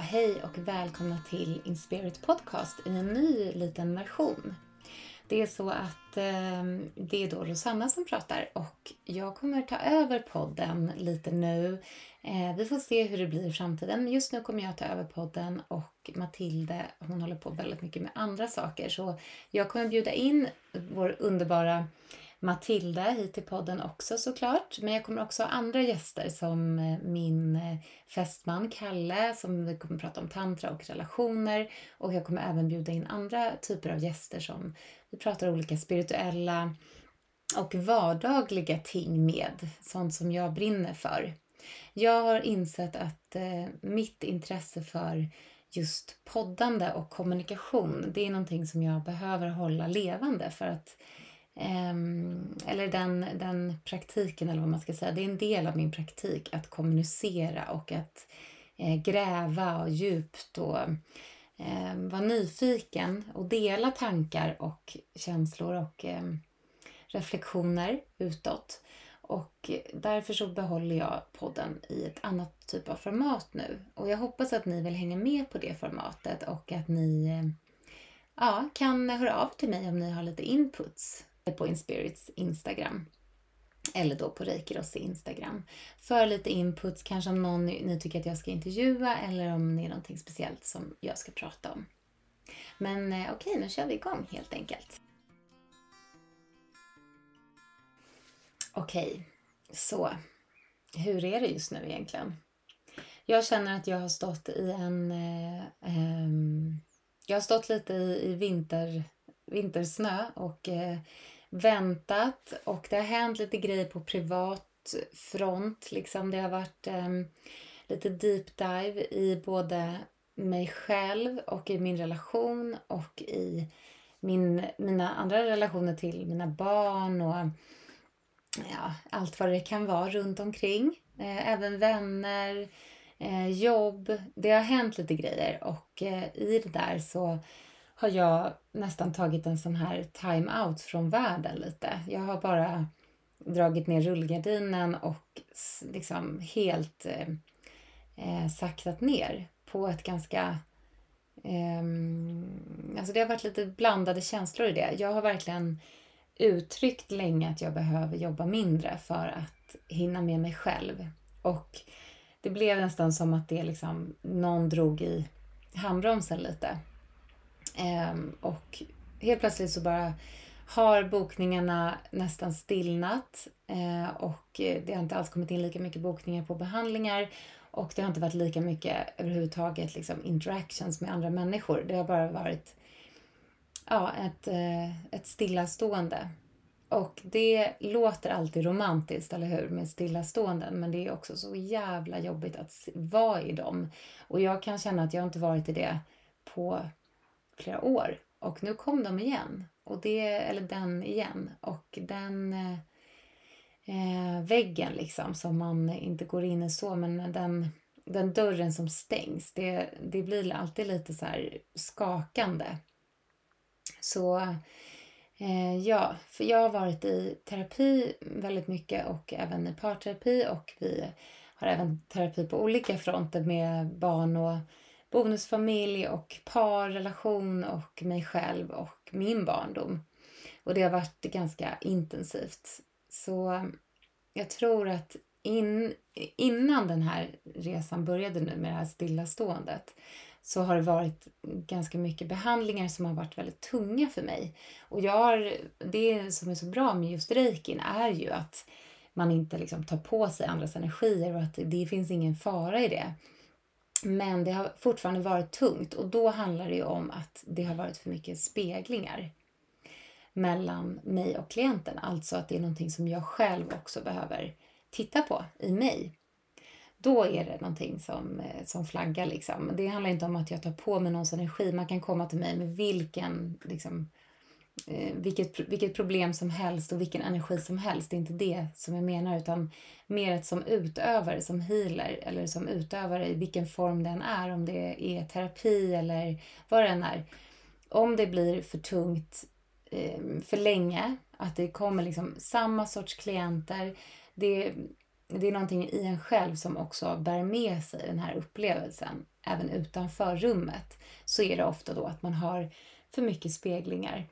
Hej och välkomna till Inspirit Podcast i en ny liten version. Det är så att eh, det är då Rosanna som pratar och jag kommer ta över podden lite nu. Eh, vi får se hur det blir i framtiden. Just nu kommer jag ta över podden och Matilde hon håller på väldigt mycket med andra saker så jag kommer bjuda in vår underbara Matilda hit till podden också såklart. Men jag kommer också ha andra gäster som eh, min eh, fästman Kalle som vi kommer prata om tantra och relationer. Och jag kommer även bjuda in andra typer av gäster som vi pratar olika spirituella och vardagliga ting med. Sånt som jag brinner för. Jag har insett att eh, mitt intresse för just poddande och kommunikation, det är någonting som jag behöver hålla levande för att Ehm, eller den, den praktiken, eller vad man ska säga. Det är en del av min praktik att kommunicera och att eh, gräva och djupt och eh, vara nyfiken och dela tankar och känslor och eh, reflektioner utåt. Och därför så behåller jag podden i ett annat typ av format nu. Och jag hoppas att ni vill hänga med på det formatet och att ni eh, ja, kan höra av till mig om ni har lite inputs på Inspirits Instagram. Eller då på Reikirossi Instagram. För lite inputs, kanske om någon ni tycker att jag ska intervjua eller om det är någonting speciellt som jag ska prata om. Men okej, okej, nu kör vi igång helt enkelt. Okej, så hur är det just nu egentligen? Jag känner att jag har stått i en... Eh, eh, jag har stått lite i, i vinter, vintersnö och eh, väntat och det har hänt lite grejer på privat front. Liksom. Det har varit um, lite deep dive i både mig själv och i min relation och i min, mina andra relationer till mina barn och ja, allt vad det kan vara runt omkring. Eh, även vänner, eh, jobb. Det har hänt lite grejer och eh, i det där så har jag nästan tagit en sån här time-out från världen lite. Jag har bara dragit ner rullgardinen och liksom helt eh, eh, saktat ner på ett ganska... Eh, alltså det har varit lite blandade känslor i det. Jag har verkligen uttryckt länge att jag behöver jobba mindre för att hinna med mig själv. Och det blev nästan som att det liksom, någon drog i handbromsen lite. Ehm, och helt plötsligt så bara har bokningarna nästan stillnat eh, och det har inte alls kommit in lika mycket bokningar på behandlingar och det har inte varit lika mycket överhuvudtaget liksom interactions med andra människor. Det har bara varit ja, ett, eh, ett stillastående. Och det låter alltid romantiskt, eller hur, med stillaståenden, men det är också så jävla jobbigt att vara i dem. Och jag kan känna att jag inte varit i det på flera år. Och nu kom de igen. Och det, eller den igen. Och den eh, eh, väggen liksom som man inte går in i så, men den, den dörren som stängs, det, det blir alltid lite så här skakande. Så eh, ja, för jag har varit i terapi väldigt mycket och även i parterapi och vi har även terapi på olika fronter med barn och bonusfamilj och parrelation och mig själv och min barndom. Och det har varit ganska intensivt. Så jag tror att in, innan den här resan började nu med det här stillaståendet så har det varit ganska mycket behandlingar som har varit väldigt tunga för mig. Och jag har, det som är så bra med just reikin är ju att man inte liksom tar på sig andras energier och att det finns ingen fara i det. Men det har fortfarande varit tungt och då handlar det ju om att det har varit för mycket speglingar mellan mig och klienten. Alltså att det är någonting som jag själv också behöver titta på i mig. Då är det någonting som, eh, som flaggar. Liksom. Det handlar inte om att jag tar på mig någons energi. Man kan komma till mig med vilken liksom, eh, vilket, vilket problem som helst och vilken energi som helst. Det är inte det som jag menar utan mer ett som utövare, som healer eller som utövare i vilken form den är. Om det är terapi eller vad det än är. Om det blir för tungt eh, för länge, att det kommer liksom samma sorts klienter. Det, det är någonting i en själv som också bär med sig den här upplevelsen även utanför rummet så är det ofta då att man har för mycket speglingar.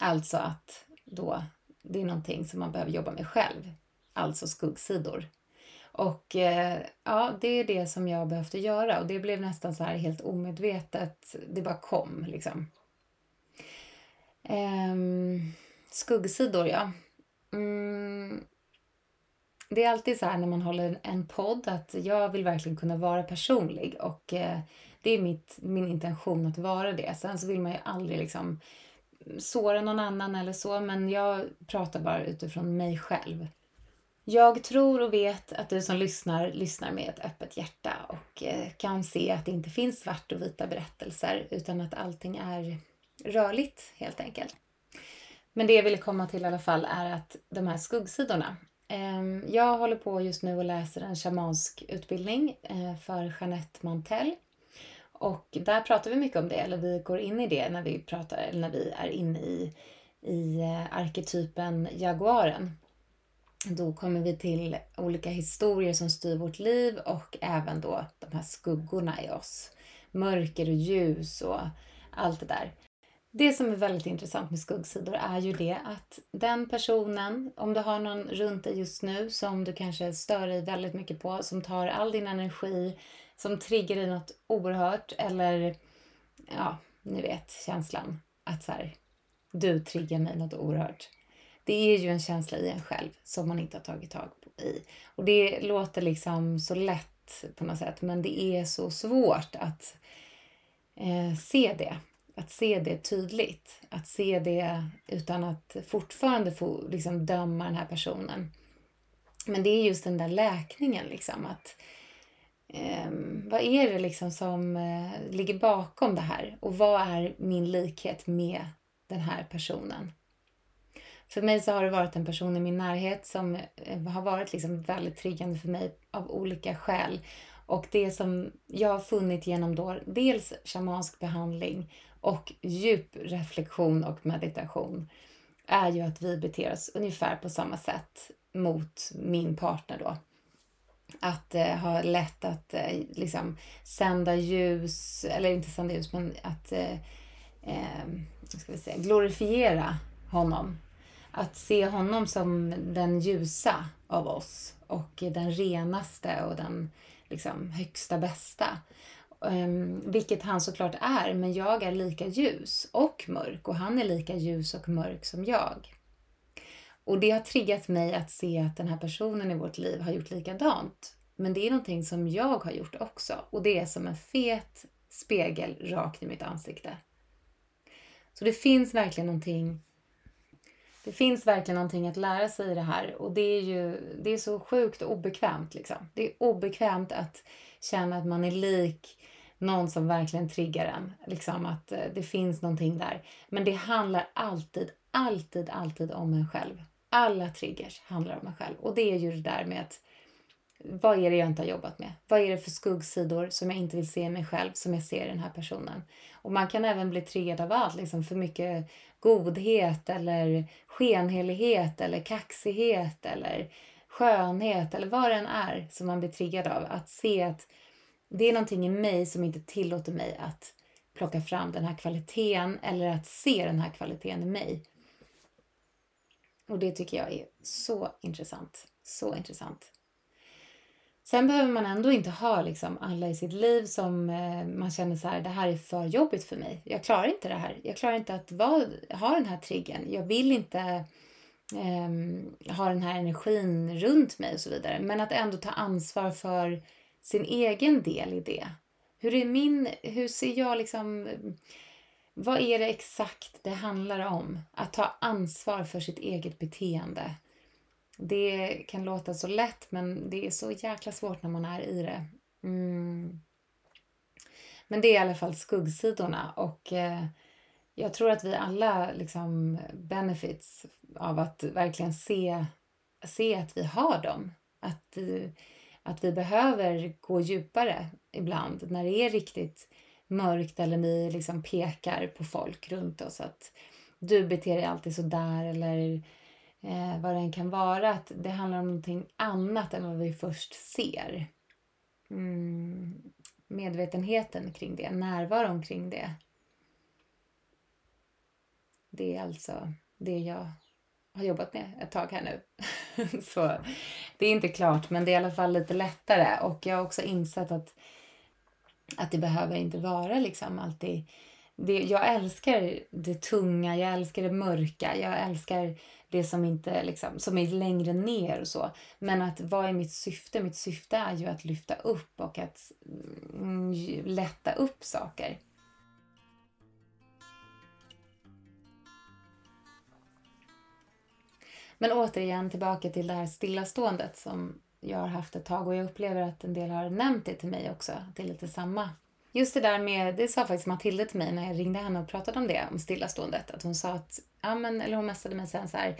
Alltså att då det är någonting som man behöver jobba med själv, alltså skuggsidor. Och eh, ja, det är det som jag behövde göra och det blev nästan så här helt omedvetet. Det bara kom liksom. Ehm, skuggsidor, ja. Mm, det är alltid så här när man håller en podd att jag vill verkligen kunna vara personlig och eh, det är mitt, min intention att vara det. Sen så vill man ju aldrig liksom såra någon annan eller så, men jag pratar bara utifrån mig själv. Jag tror och vet att du som lyssnar lyssnar med ett öppet hjärta och eh, kan se att det inte finns svart och vita berättelser utan att allting är rörligt helt enkelt. Men det jag ville komma till i alla fall är att de här skuggsidorna. Ehm, jag håller på just nu och läser en shamansk utbildning eh, för Jeanette Mantell. Och där pratar vi mycket om det, eller vi går in i det när vi, pratar, eller när vi är inne i, i eh, arketypen jaguaren. Då kommer vi till olika historier som styr vårt liv och även då de här skuggorna i oss. Mörker och ljus och allt det där. Det som är väldigt intressant med skuggsidor är ju det att den personen, om du har någon runt dig just nu som du kanske stör dig väldigt mycket på, som tar all din energi, som triggar dig något oerhört eller ja, ni vet känslan att så här, du triggar mig något oerhört. Det är ju en känsla i en själv som man inte har tagit tag i. Och det låter liksom så lätt på något sätt men det är så svårt att eh, se det att se det tydligt. Att se det utan att fortfarande få liksom, döma den här personen. Men det är just den där läkningen. Liksom, att, eh, vad är det liksom som eh, ligger bakom det här? Och vad är min likhet med den här personen? För mig så har det varit en person i min närhet som eh, har varit liksom väldigt triggande för mig av olika skäl. Och det som jag har funnit genom då dels shamansk behandling och djup reflektion och meditation är ju att vi beter oss ungefär på samma sätt mot min partner då. Att eh, ha lätt att eh, liksom sända ljus, eller inte sända ljus, men att eh, eh, ska vi säga, glorifiera honom. Att se honom som den ljusa av oss och den renaste och den liksom, högsta bästa. Um, vilket han såklart är, men jag är lika ljus och mörk och han är lika ljus och mörk som jag. Och det har triggat mig att se att den här personen i vårt liv har gjort likadant. Men det är någonting som jag har gjort också och det är som en fet spegel rakt i mitt ansikte. Så det finns verkligen någonting det finns verkligen någonting att lära sig i det här och det är ju det är så sjukt obekvämt. Liksom. Det är obekvämt att känna att man är lik någon som verkligen triggar en. Liksom att eh, det finns någonting där. Men det handlar alltid, alltid, alltid om en själv. Alla triggers handlar om en själv. Och det är ju det där med att vad är det jag inte har jobbat med? Vad är det för skuggsidor som jag inte vill se i mig själv som jag ser i den här personen? Och man kan även bli triggad av allt, liksom för mycket godhet eller skenhelighet eller kaxighet eller skönhet eller vad det än är som man blir triggad av. Att se att det är någonting i mig som inte tillåter mig att plocka fram den här kvaliteten eller att se den här kvaliteten i mig. Och det tycker jag är så intressant. Så intressant. Sen behöver man ändå inte ha liksom alla i sitt liv som eh, man känner så här, det här är för jobbigt för mig. Jag klarar inte det här. Jag klarar inte att vara, ha den här triggern. Jag vill inte eh, ha den här energin runt mig och så vidare. Men att ändå ta ansvar för sin egen del i det. Hur är min, hur ser jag liksom, vad är det exakt det handlar om? Att ta ansvar för sitt eget beteende. Det kan låta så lätt men det är så jäkla svårt när man är i det. Mm. Men det är i alla fall skuggsidorna och eh, jag tror att vi alla liksom benefits av att verkligen se, se att vi har dem. Att, eh, att vi behöver gå djupare ibland när det är riktigt mörkt eller ni liksom pekar på folk runt oss att du beter dig alltid så där eller eh, vad än kan vara, att det handlar om någonting annat än vad vi först ser. Mm, medvetenheten kring det, närvaron kring det. Det är alltså det jag har jobbat med ett tag här nu. Så det är inte klart, men det är i alla fall lite lättare. Och jag har också insett att, att det behöver inte vara liksom alltid... Det, jag älskar det tunga, jag älskar det mörka, jag älskar det som inte liksom, som är längre ner och så. Men att vad är mitt syfte? Mitt syfte är ju att lyfta upp och att mm, lätta upp saker. Men återigen tillbaka till det här stillaståendet som jag har haft ett tag och jag upplever att en del har nämnt det till mig också. Att det är lite samma. Just det där med, det sa faktiskt Matilda till mig när jag ringde henne och pratade om det, om stillaståendet. Att hon sa att, ja men, eller hon messade mig sen så här,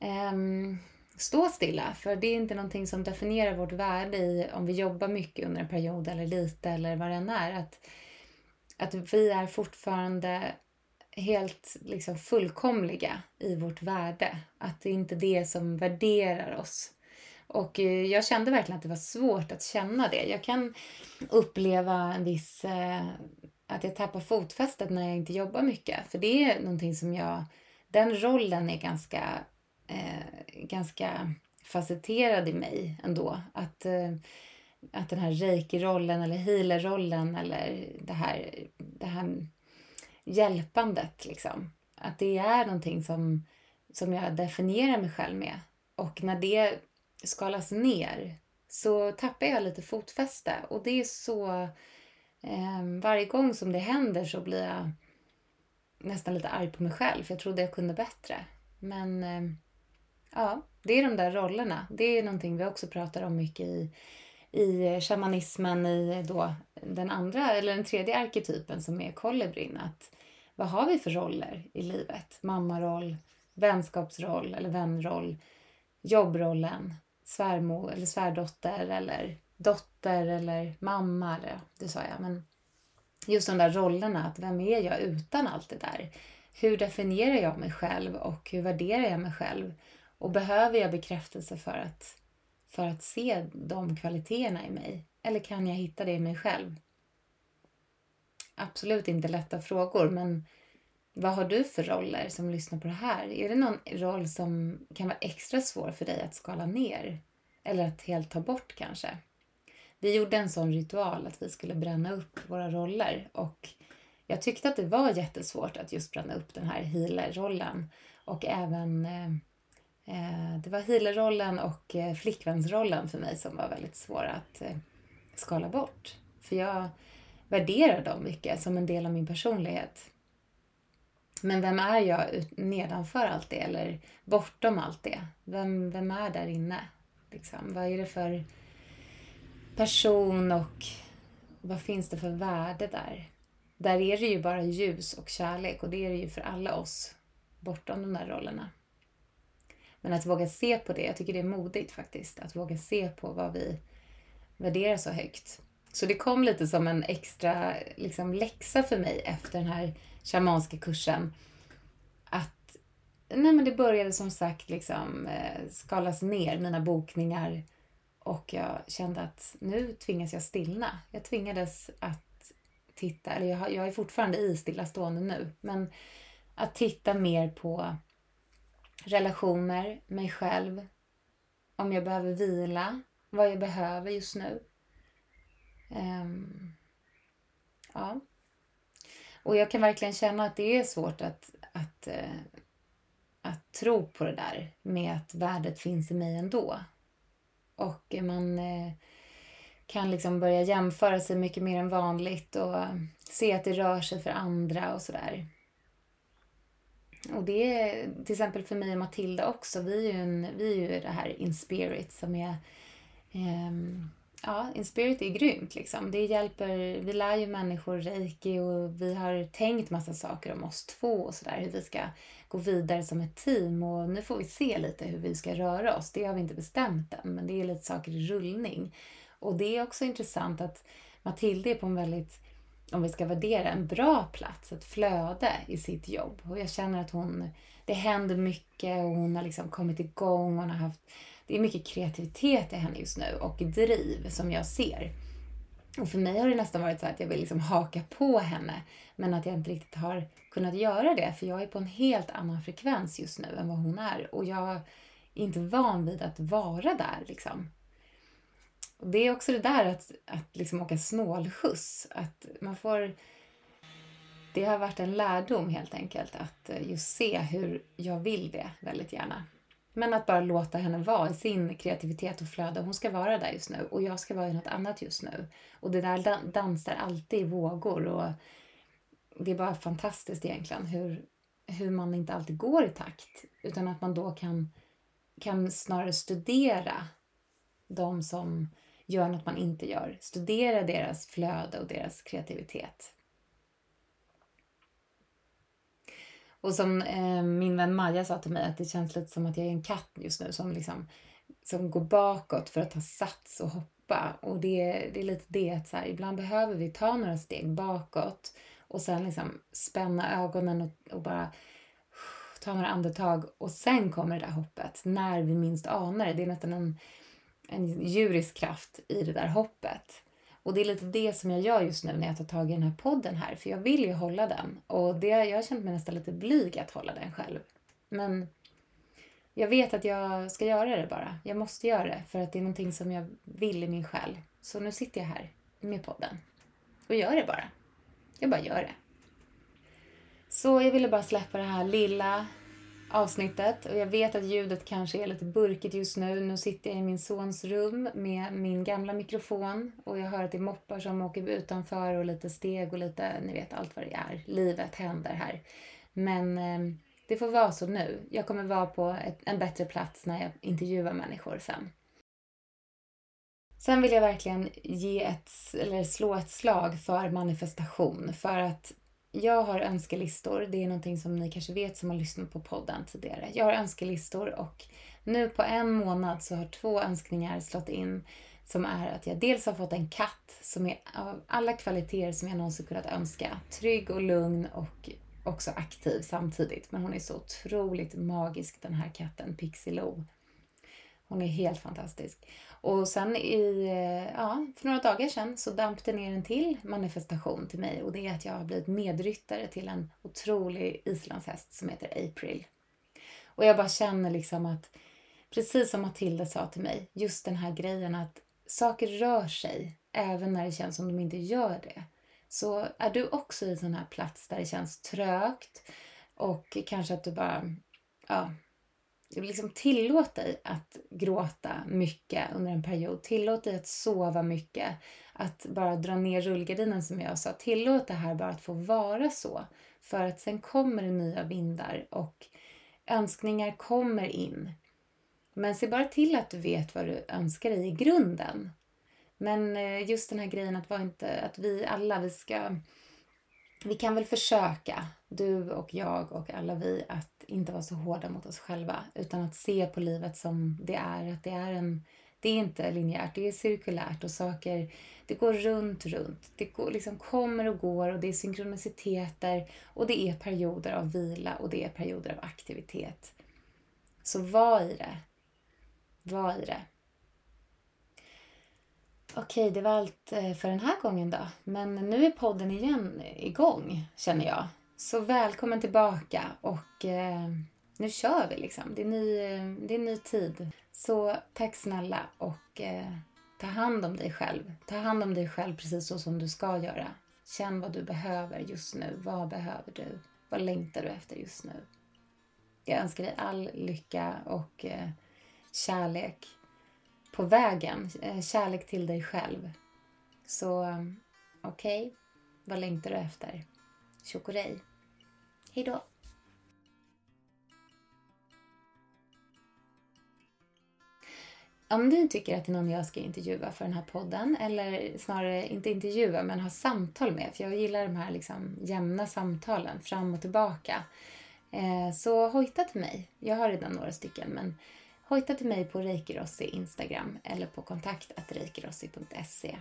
ehm, stå stilla, för det är inte någonting som definierar vårt värde i om vi jobbar mycket under en period eller lite eller vad det än är. Att, att vi är fortfarande helt liksom fullkomliga i vårt värde. Att det är inte det som värderar oss. Och eh, jag kände verkligen att det var svårt att känna det. Jag kan uppleva en viss... Eh, att jag tappar fotfästet när jag inte jobbar mycket. För det är någonting som jag... Den rollen är ganska, eh, ganska facetterad i mig ändå. Att, eh, att den här reiki-rollen eller healer-rollen eller det här, det här hjälpandet. Liksom. Att det är någonting som, som jag definierar mig själv med. Och när det skalas ner så tappar jag lite fotfäste. Och det är så... Eh, varje gång som det händer så blir jag nästan lite arg på mig själv. För jag trodde jag kunde bättre. Men eh, ja, det är de där rollerna. Det är någonting vi också pratar om mycket i, i shamanismen, i då den andra eller den tredje arketypen som är kolibrin. Att vad har vi för roller i livet? Mammaroll, vänskapsroll eller vänroll, jobbrollen, svärmor eller svärdotter eller dotter eller mamma. Eller, det sa jag. Men just de där rollerna, att vem är jag utan allt det där? Hur definierar jag mig själv och hur värderar jag mig själv? Och behöver jag bekräftelse för att, för att se de kvaliteterna i mig? Eller kan jag hitta det i mig själv? absolut inte lätta frågor, men vad har du för roller som lyssnar på det här? Är det någon roll som kan vara extra svår för dig att skala ner? Eller att helt ta bort kanske? Vi gjorde en sån ritual att vi skulle bränna upp våra roller och jag tyckte att det var jättesvårt att just bränna upp den här healer-rollen och även eh, eh det var healer-rollen och eh, flickvänsrollen för mig som var väldigt svåra att eh, skala bort. För jag värderar dem mycket som en del av min personlighet. Men vem är jag nedanför allt det eller bortom allt det? Vem, vem är där inne? Liksom? Vad är det för person och vad finns det för värde där? Där är det ju bara ljus och kärlek och det är det ju för alla oss bortom de där rollerna. Men att våga se på det, jag tycker det är modigt faktiskt, att våga se på vad vi värderar så högt. Så det kom lite som en extra liksom, läxa för mig efter den här shamanska kursen. Att nej men det började som sagt liksom eh, skalas ner, mina bokningar. Och jag kände att nu tvingas jag stillna. Jag tvingades att titta, eller jag, jag är fortfarande i stillastående nu, men att titta mer på relationer, mig själv, om jag behöver vila, vad jag behöver just nu. Um, ja. Och jag kan verkligen känna att det är svårt att, att, eh, att tro på det där med att värdet finns i mig ändå. Och man eh, kan liksom börja jämföra sig mycket mer än vanligt och se att det rör sig för andra och sådär. Och det är till exempel för mig och Matilda också. Vi är ju, en, vi är ju det här in spirit som är um, ja, Inspirit är grymt. Liksom. Det hjälper, vi lär ju människor reiki och vi har tänkt massa saker om oss två och sådär. Hur vi ska gå vidare som ett team och nu får vi se lite hur vi ska röra oss. Det har vi inte bestämt än, men det är lite saker i rullning. Och det är också intressant att Matilda är på en väldigt om vi ska värdera, en bra plats, ett flöde i sitt jobb. Och jag känner att hon, det händer mycket och hon har liksom kommit igång. Hon har haft, det är mycket kreativitet i henne just nu och driv som jag ser. Och för mig har det nästan varit så att jag vill liksom haka på henne men att jag inte riktigt har kunnat göra det för jag är på en helt annan frekvens just nu än vad hon är och jag är inte van vid att vara där liksom. Och det är också det där att, att liksom åka snålskjuts. Att man får... Det har varit en lärdom helt enkelt att eh, just se hur jag vill det väldigt gärna. Men att bara låta henne vara i sin kreativitet och flöde. Hon ska vara där just nu och jag ska vara i något annat just nu. Och det där dansar alltid i vågor och det är bara fantastiskt egentligen hur, hur man inte alltid går i takt utan att man då kan, kan snarare studera de som gör något man inte gör. Studera deras flöde och deras kreativitet. Och som eh, min vän Maja sa till mig att det känns lite som att jag är en katt just nu som liksom som går bakåt för att ta sats och hoppa. Och det, det är lite det att så här, ibland behöver vi ta några steg bakåt och sen liksom spänna ögonen och, och bara ta några andetag och sen kommer det där hoppet när vi minst anar det. Det är nästan en en djurisk kraft i det där hoppet. Och det är lite det som jag gör just nu när jag tar tag i den här podden här, för jag vill ju hålla den. Och det, jag har känt mig nästan lite blyg att hålla den själv. Men jag vet att jag ska göra det bara. Jag måste göra det, för att det är någonting som jag vill i min själ. Så nu sitter jag här med podden och gör det bara. Jag bara gör det. Så jag ville bara släppa det här lilla avsnittet. Och jag vet att ljudet kanske är lite burkigt just nu. Nu sitter jag i min sons rum med min gamla mikrofon och jag hör att det är moppar som åker utanför och lite steg och lite, ni vet allt vad det är. Livet händer här. Men eh, det får vara så nu. Jag kommer vara på ett, en bättre plats när jag intervjuar människor sen. Sen vill jag verkligen ge ett, eller slå ett slag för manifestation. För att jag har önskelistor. Det är någonting som ni kanske vet som har lyssnat på podden tidigare. Jag har önskelistor och nu på en månad så har två önskningar slått in som är att jag dels har fått en katt som är av alla kvaliteter som jag någonsin kunnat önska. Trygg och lugn och också aktiv samtidigt. Men hon är så otroligt magisk den här katten, Pixie Lo. Hon är helt fantastisk. Och sen i, eh, ja, för några dagar sedan så damp det ner en till manifestation till mig och det är att jag har blivit medryttare till en otrolig islandshäst som heter April. Och jag bara känner liksom att, precis som Matilda sa till mig, just den här grejen att saker rör sig även när det känns som de inte gör det. Så är du också i en sån här plats där det känns trögt och kanske att du bara, ja, liksom tillåt dig att gråta mycket under en period. Tillåt dig att sova mycket. Att bara dra ner rullgardinen som jag sa. Tillåt det här bara att få vara så. För att sen kommer det nya vindar och önskningar kommer in. Men se bara till att du vet vad du önskar dig i grunden. Men eh, just den här grejen att, vara inte, att vi alla, vi ska vi kan väl försöka, du och jag och alla vi, att inte vara så hårda mot oss själva utan att se på livet som det är. Att det är en det är inte linjärt, det är cirkulärt och saker, det går runt, runt. Det går, liksom kommer och går och det är synkroniciteter och det är perioder av vila och det är perioder av aktivitet. Så var i det. Var i det. Okej, det var allt eh, för den här gången då. Men nu är podden igen igång, känner jag. Så välkommen tillbaka och eh, nu kör vi liksom. Det är, ny, eh, det är ny tid. Så tack snälla och eh, ta hand om dig själv. Ta hand om dig själv precis så som du ska göra. Känn vad du behöver just nu. Vad behöver du? Vad längtar du efter just nu? Jag önskar dig all lycka och eh, kärlek på vägen. Eh, kärlek till dig själv. Så eh, okej, okay. vad längtar du efter? Chokorej. Hej då! Om ni tycker att det är någon jag ska intervjua för den här podden, eller snarare inte intervjua men ha samtal med, för jag gillar de här liksom jämna samtalen fram och tillbaka, eh, så hojta till mig. Jag har redan några stycken, men Hojta till mig på Reikirossi Instagram eller på kontakt.reikirossi.se.